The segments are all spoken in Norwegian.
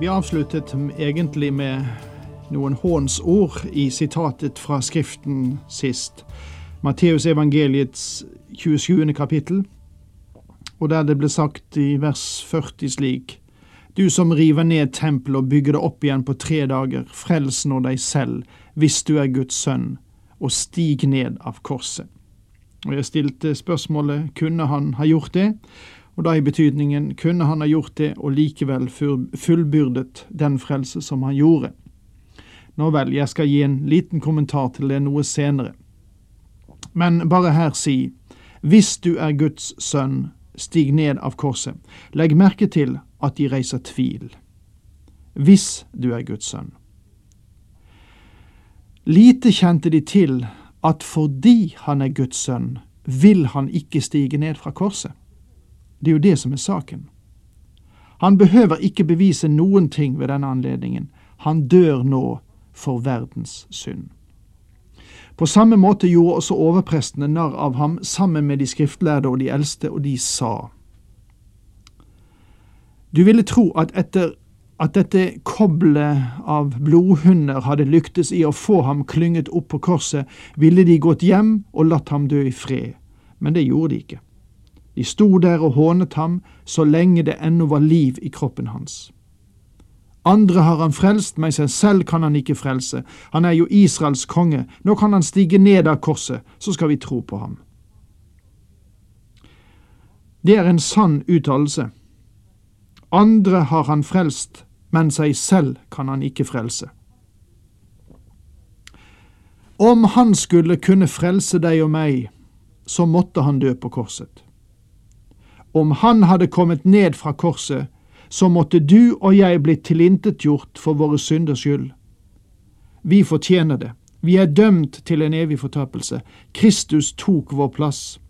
Vi avsluttet egentlig med noen hånsord i sitatet fra Skriften sist. Matteus evangeliets 27. kapittel, og der det ble sagt i vers 40 slik:" Du som river ned tempelet og bygger det opp igjen på tre dager, frels nå deg selv, hvis du er Guds sønn, og stig ned av korset. Og jeg stilte spørsmålet kunne han ha gjort det, og da i betydningen kunne han ha gjort det og likevel fullbyrdet den frelse som han gjorde. Nå vel, jeg skal gi en liten kommentar til det noe senere. Men bare her si, hvis du er Guds sønn, stig ned av korset. Legg merke til at de reiser tvil. Hvis du er Guds sønn. Lite kjente de til at fordi han er Guds sønn, vil han ikke stige ned fra korset. Det er jo det som er saken. Han behøver ikke bevise noen ting ved denne anledningen. Han dør nå for verdens synd. På samme måte gjorde også overprestene narr av ham sammen med de skriftlærde og de eldste, og de sa. Du ville tro at etter at dette koblet av blodhunder hadde lyktes i å få ham klynget opp på korset, ville de gått hjem og latt ham dø i fred, men det gjorde de ikke. De sto der og hånet ham så lenge det ennå var liv i kroppen hans. Andre har han frelst, men seg selv kan han ikke frelse. Han er jo Israels konge, nå kan han stige ned av korset, så skal vi tro på ham. Det er en sann uttalelse. Andre har han frelst, men seg selv kan han ikke frelse. Om han skulle kunne frelse deg og meg, så måtte han dø på korset. Om han hadde kommet ned fra korset, så måtte du og jeg blitt tilintetgjort for våre synders skyld. Vi fortjener det. Vi er dømt til en evig fortapelse. Kristus tok vår plass.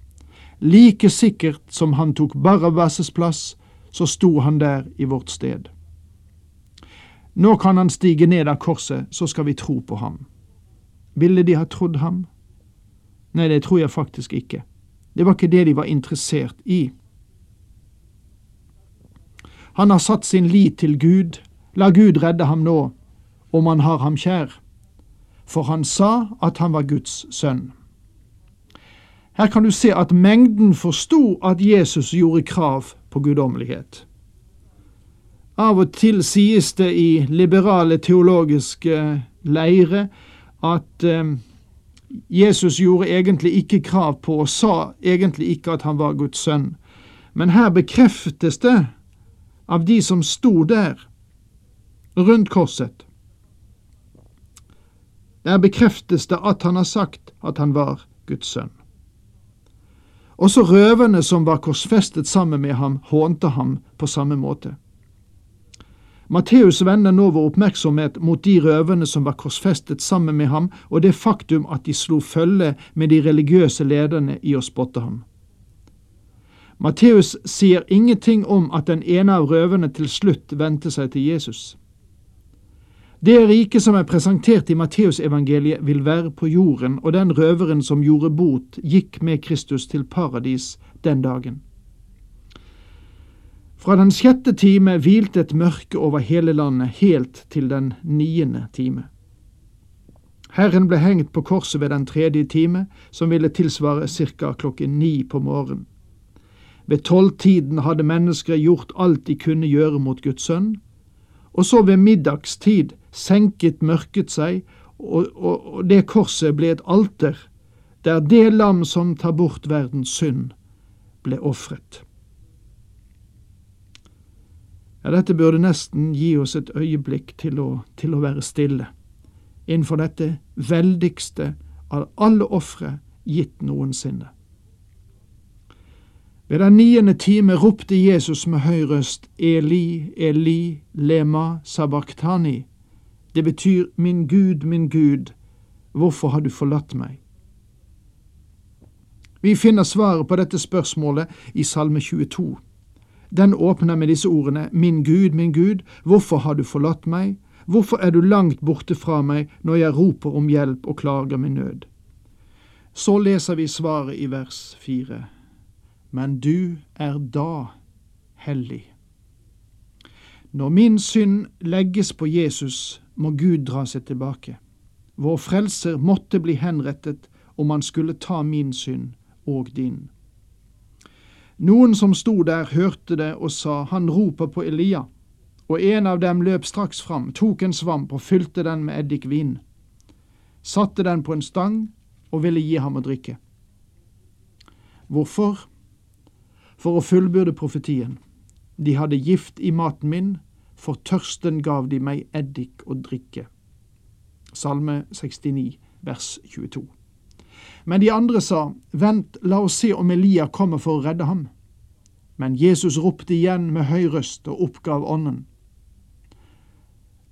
Like sikkert som han tok Barabbas' plass, så sto han der i vårt sted. Nå kan han stige ned av korset, så skal vi tro på ham. Ville de ha trodd ham? Nei, det tror jeg faktisk ikke. Det var ikke det de var interessert i. Han har satt sin lit til Gud. La Gud redde ham nå, om han har ham kjær. For han sa at han var Guds sønn. Her kan du se at mengden forsto at Jesus gjorde krav på guddommelighet. Av og til sies det i liberale teologiske leire at eh, Jesus gjorde egentlig ikke krav på og sa egentlig ikke at han var Guds sønn. Men her bekreftes det av de som sto der rundt korset. Der bekreftes det at han har sagt at han var Guds sønn. Også røverne som var korsfestet sammen med ham, hånte ham på samme måte. Matteus vender nå vår oppmerksomhet mot de røverne som var korsfestet sammen med ham, og det faktum at de slo følge med de religiøse lederne i å spotte ham. Matteus sier ingenting om at den ene av røverne til slutt vendte seg til Jesus. Det riket som er presentert i Matteusevangeliet, vil være på jorden, og den røveren som gjorde bot, gikk med Kristus til paradis den dagen. Fra den sjette time hvilte et mørke over hele landet, helt til den niende time. Herren ble hengt på korset ved den tredje time, som ville tilsvare ca. klokken ni på morgenen. Ved tolvtiden hadde mennesker gjort alt de kunne gjøre mot Guds sønn, og så ved middagstid senket mørket seg, og, og, og det korset ble et alter, der det lam som tar bort verdens synd, ble ofret. Ja, dette burde nesten gi oss et øyeblikk til å, til å være stille innenfor dette veldigste av alle ofre gitt noensinne. Ved den niende time ropte Jesus med høy røst, Eli, Eli, lema sabachthani. Det betyr, Min Gud, min Gud, hvorfor har du forlatt meg? Vi finner svaret på dette spørsmålet i Salme 22. Den åpner med disse ordene, Min Gud, min Gud, hvorfor har du forlatt meg? Hvorfor er du langt borte fra meg når jeg roper om hjelp og klager min nød? Så leser vi svaret i vers fire. Men du er da hellig. Når min synd legges på Jesus, må Gud dra seg tilbake. Vår frelser måtte bli henrettet om han skulle ta min synd og din. Noen som sto der, hørte det og sa, Han roper på Elia. Og en av dem løp straks fram, tok en svamp og fylte den med eddikvin, satte den på en stang og ville gi ham å drikke. Hvorfor? For å fullbyrde profetien. De hadde gift i maten min, for tørsten gav de meg eddik å drikke. Salme 69, vers 22. Men de andre sa, Vent, la oss se om Elia kommer for å redde ham. Men Jesus ropte igjen med høy røst og oppgav ånden.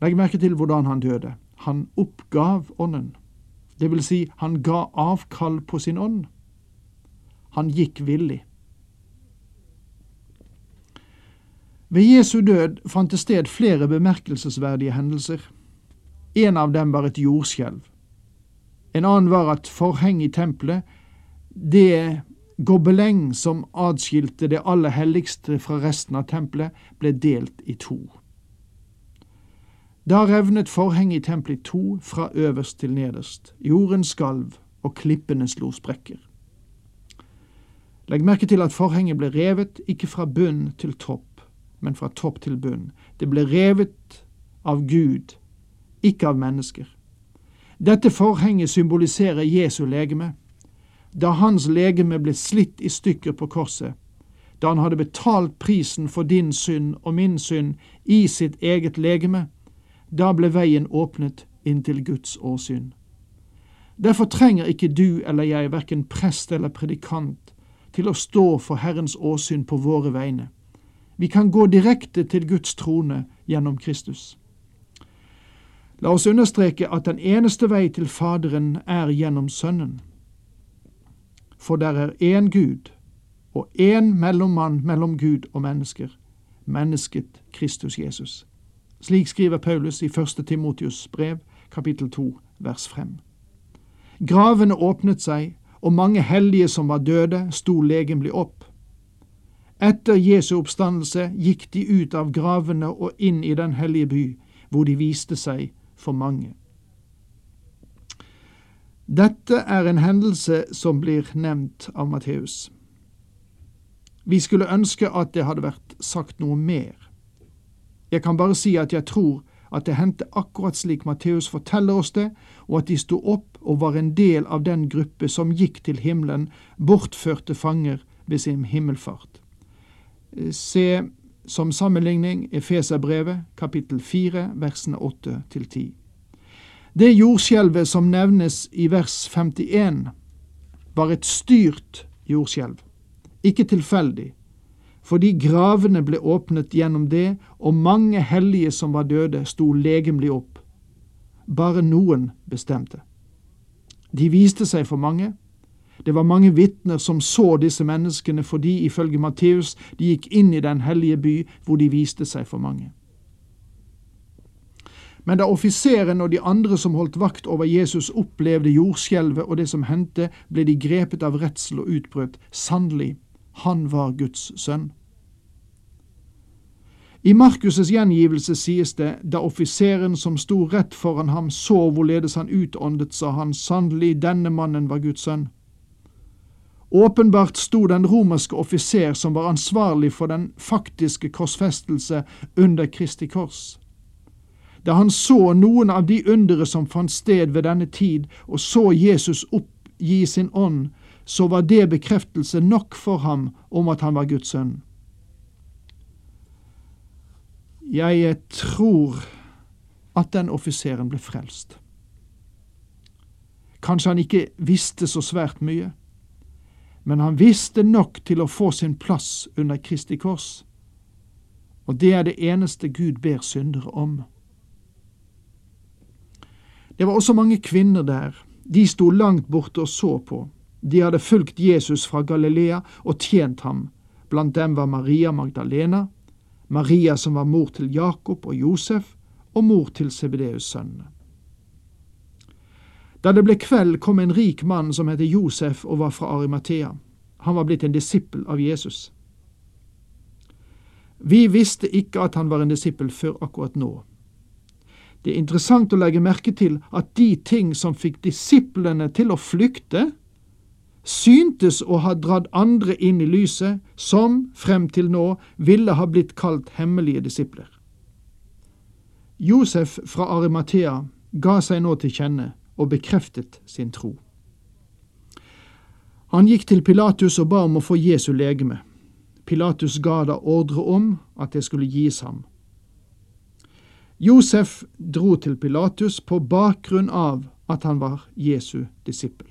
Legg merke til hvordan han døde. Han oppgav ånden. Det vil si, han ga avkall på sin ånd. Han gikk villig. Ved Jesu død fant det sted flere bemerkelsesverdige hendelser. En av dem var et jordskjelv. En annen var at forhenget i tempelet, det gobeleng som adskilte det aller helligste fra resten av tempelet, ble delt i to. Da revnet forhenget i tempelet i to, fra øverst til nederst. Jorden skalv, og klippene slo sprekker. Legg merke til at forhenget ble revet ikke fra bunn til topp, men fra topp til bunn. Det ble revet av Gud, ikke av mennesker. Dette forhenget symboliserer Jesu legeme. Da hans legeme ble slitt i stykker på korset, da han hadde betalt prisen for din synd og min synd i sitt eget legeme, da ble veien åpnet inn til Guds åsyn. Derfor trenger ikke du eller jeg, verken prest eller predikant, til å stå for Herrens åsyn på våre vegne. Vi kan gå direkte til Guds trone gjennom Kristus. La oss understreke at den eneste vei til Faderen er gjennom Sønnen. For der er én Gud og én mellommann mellom Gud og mennesker, mennesket Kristus Jesus. Slik skriver Paulus i 1. Timotius brev, kapittel 2, vers 5. Gravene åpnet seg, og mange hellige som var døde, sto legemlig opp. Etter Jesu oppstandelse gikk de ut av gravene og inn i den hellige by, hvor de viste seg for mange. Dette er en hendelse som blir nevnt av Matteus. Vi skulle ønske at det hadde vært sagt noe mer. Jeg kan bare si at jeg tror at det hendte akkurat slik Matteus forteller oss det, og at de sto opp og var en del av den gruppe som gikk til himmelen, bortførte fanger ved sin himmelfart. Se som sammenligning Efeserbrevet kapittel 4 versene 8 til 10. Det jordskjelvet som nevnes i vers 51, var et styrt jordskjelv, ikke tilfeldig, fordi gravene ble åpnet gjennom det, og mange hellige som var døde, sto legemlig opp. Bare noen bestemte. De viste seg for mange, det var mange vitner som så disse menneskene fordi, ifølge Matteus, de gikk inn i den hellige by hvor de viste seg for mange. Men da offiseren og de andre som holdt vakt over Jesus, opplevde jordskjelvet og det som hendte, ble de grepet av redsel og utbrøt. Sannelig, han var Guds sønn. I Markus' gjengivelse sies det, da offiseren som sto rett foran ham, så hvorledes han utåndet, sa han, sannelig, denne mannen var Guds sønn. Åpenbart sto den romerske offiser som var ansvarlig for den faktiske korsfestelse under Kristi kors. Da han så noen av de undere som fant sted ved denne tid, og så Jesus oppgi sin ånd, så var det bekreftelse nok for ham om at han var Guds sønn. Jeg tror at den offiseren ble frelst. Kanskje han ikke visste så svært mye men han visste nok til å få sin plass under Kristi kors. Og det er det eneste Gud ber syndere om. Det var også mange kvinner der. De sto langt borte og så på. De hadde fulgt Jesus fra Galilea og tjent ham. Blant dem var Maria Magdalena, Maria som var mor til Jakob og Josef, og mor til Sebedeus sønnene. Da det ble kveld, kom en rik mann som het Josef og var fra Arimathea. Han var blitt en disippel av Jesus. Vi visste ikke at han var en disippel før akkurat nå. Det er interessant å legge merke til at de ting som fikk disiplene til å flykte, syntes å ha dratt andre inn i lyset, som frem til nå ville ha blitt kalt hemmelige disipler. Josef fra Arimathea ga seg nå til kjenne og bekreftet sin tro. Han gikk til Pilatus og ba om å få Jesu legeme. Pilatus ga da ordre om at det skulle gis ham. Josef dro til Pilatus på bakgrunn av at han var Jesu disippel.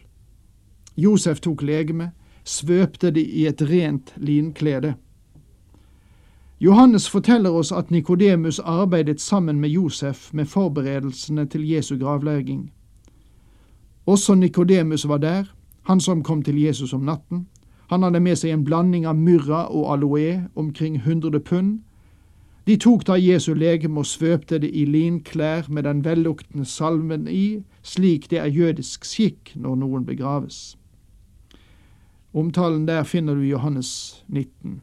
Josef tok legemet, svøpte det i et rent linklede. Johannes forteller oss at Nikodemus arbeidet sammen med Josef med forberedelsene til Jesu gravlegging. Også Nikodemus var der, han som kom til Jesus om natten. Han hadde med seg en blanding av myrra og aloe, omkring 100 pund. De tok da Jesu legeme og svøpte det i linklær med den velluktende salmen i, slik det er jødisk skikk når noen begraves. Omtalen der finner du i Johannes 19.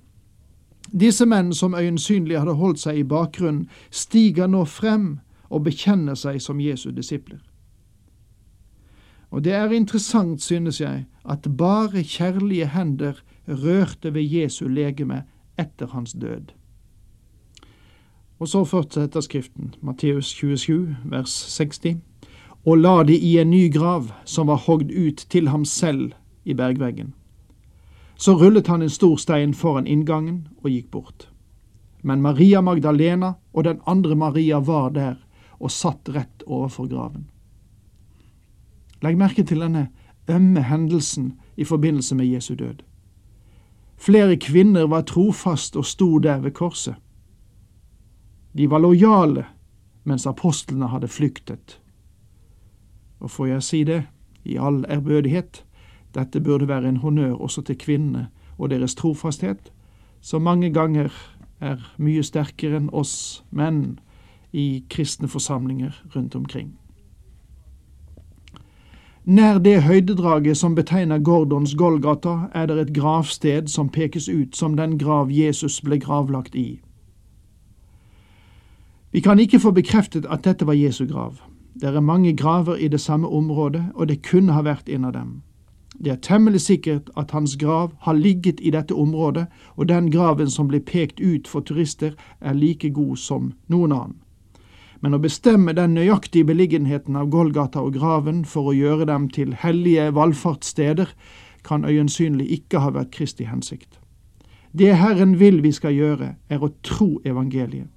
Disse menn som øyensynlig hadde holdt seg i bakgrunnen, stiger nå frem og bekjenner seg som Jesu disipler. Og det er interessant, synes jeg, at bare kjærlige hender rørte ved Jesu legeme etter hans død. Og så fortsetter Skriften, Matteus 27, vers 60, og la de i en ny grav som var hogd ut til ham selv i bergveggen. Så rullet han en stor stein foran inngangen og gikk bort. Men Maria Magdalena og den andre Maria var der og satt rett overfor graven. Legg merke til denne ømme hendelsen i forbindelse med Jesu død. Flere kvinner var trofast og sto der ved korset. De var lojale, mens apostlene hadde flyktet. Og får jeg si det, i all ærbødighet, dette burde være en honnør også til kvinnene og deres trofasthet, som mange ganger er mye sterkere enn oss menn i kristne forsamlinger rundt omkring. Nær det høydedraget som betegner Gordons Golgata, er det et gravsted som pekes ut som den grav Jesus ble gravlagt i. Vi kan ikke få bekreftet at dette var Jesu grav. Det er mange graver i det samme området, og det kunne ha vært en av dem. Det er temmelig sikkert at hans grav har ligget i dette området, og den graven som blir pekt ut for turister, er like god som noen annen men å bestemme den nøyaktige beliggenheten av Golgata og graven for å gjøre dem til hellige valfartssteder, kan øyensynlig ikke ha vært Kristi hensikt. Det Herren vil vi skal gjøre, er å tro evangeliet,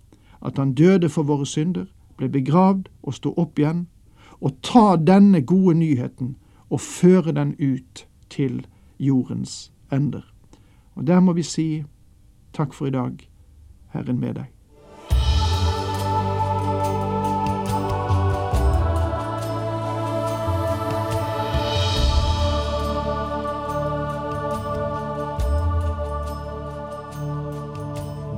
at Han døde for våre synder, ble begravd og sto opp igjen, og ta denne gode nyheten og føre den ut til jordens ender. Og der må vi si takk for i dag, Herren med deg.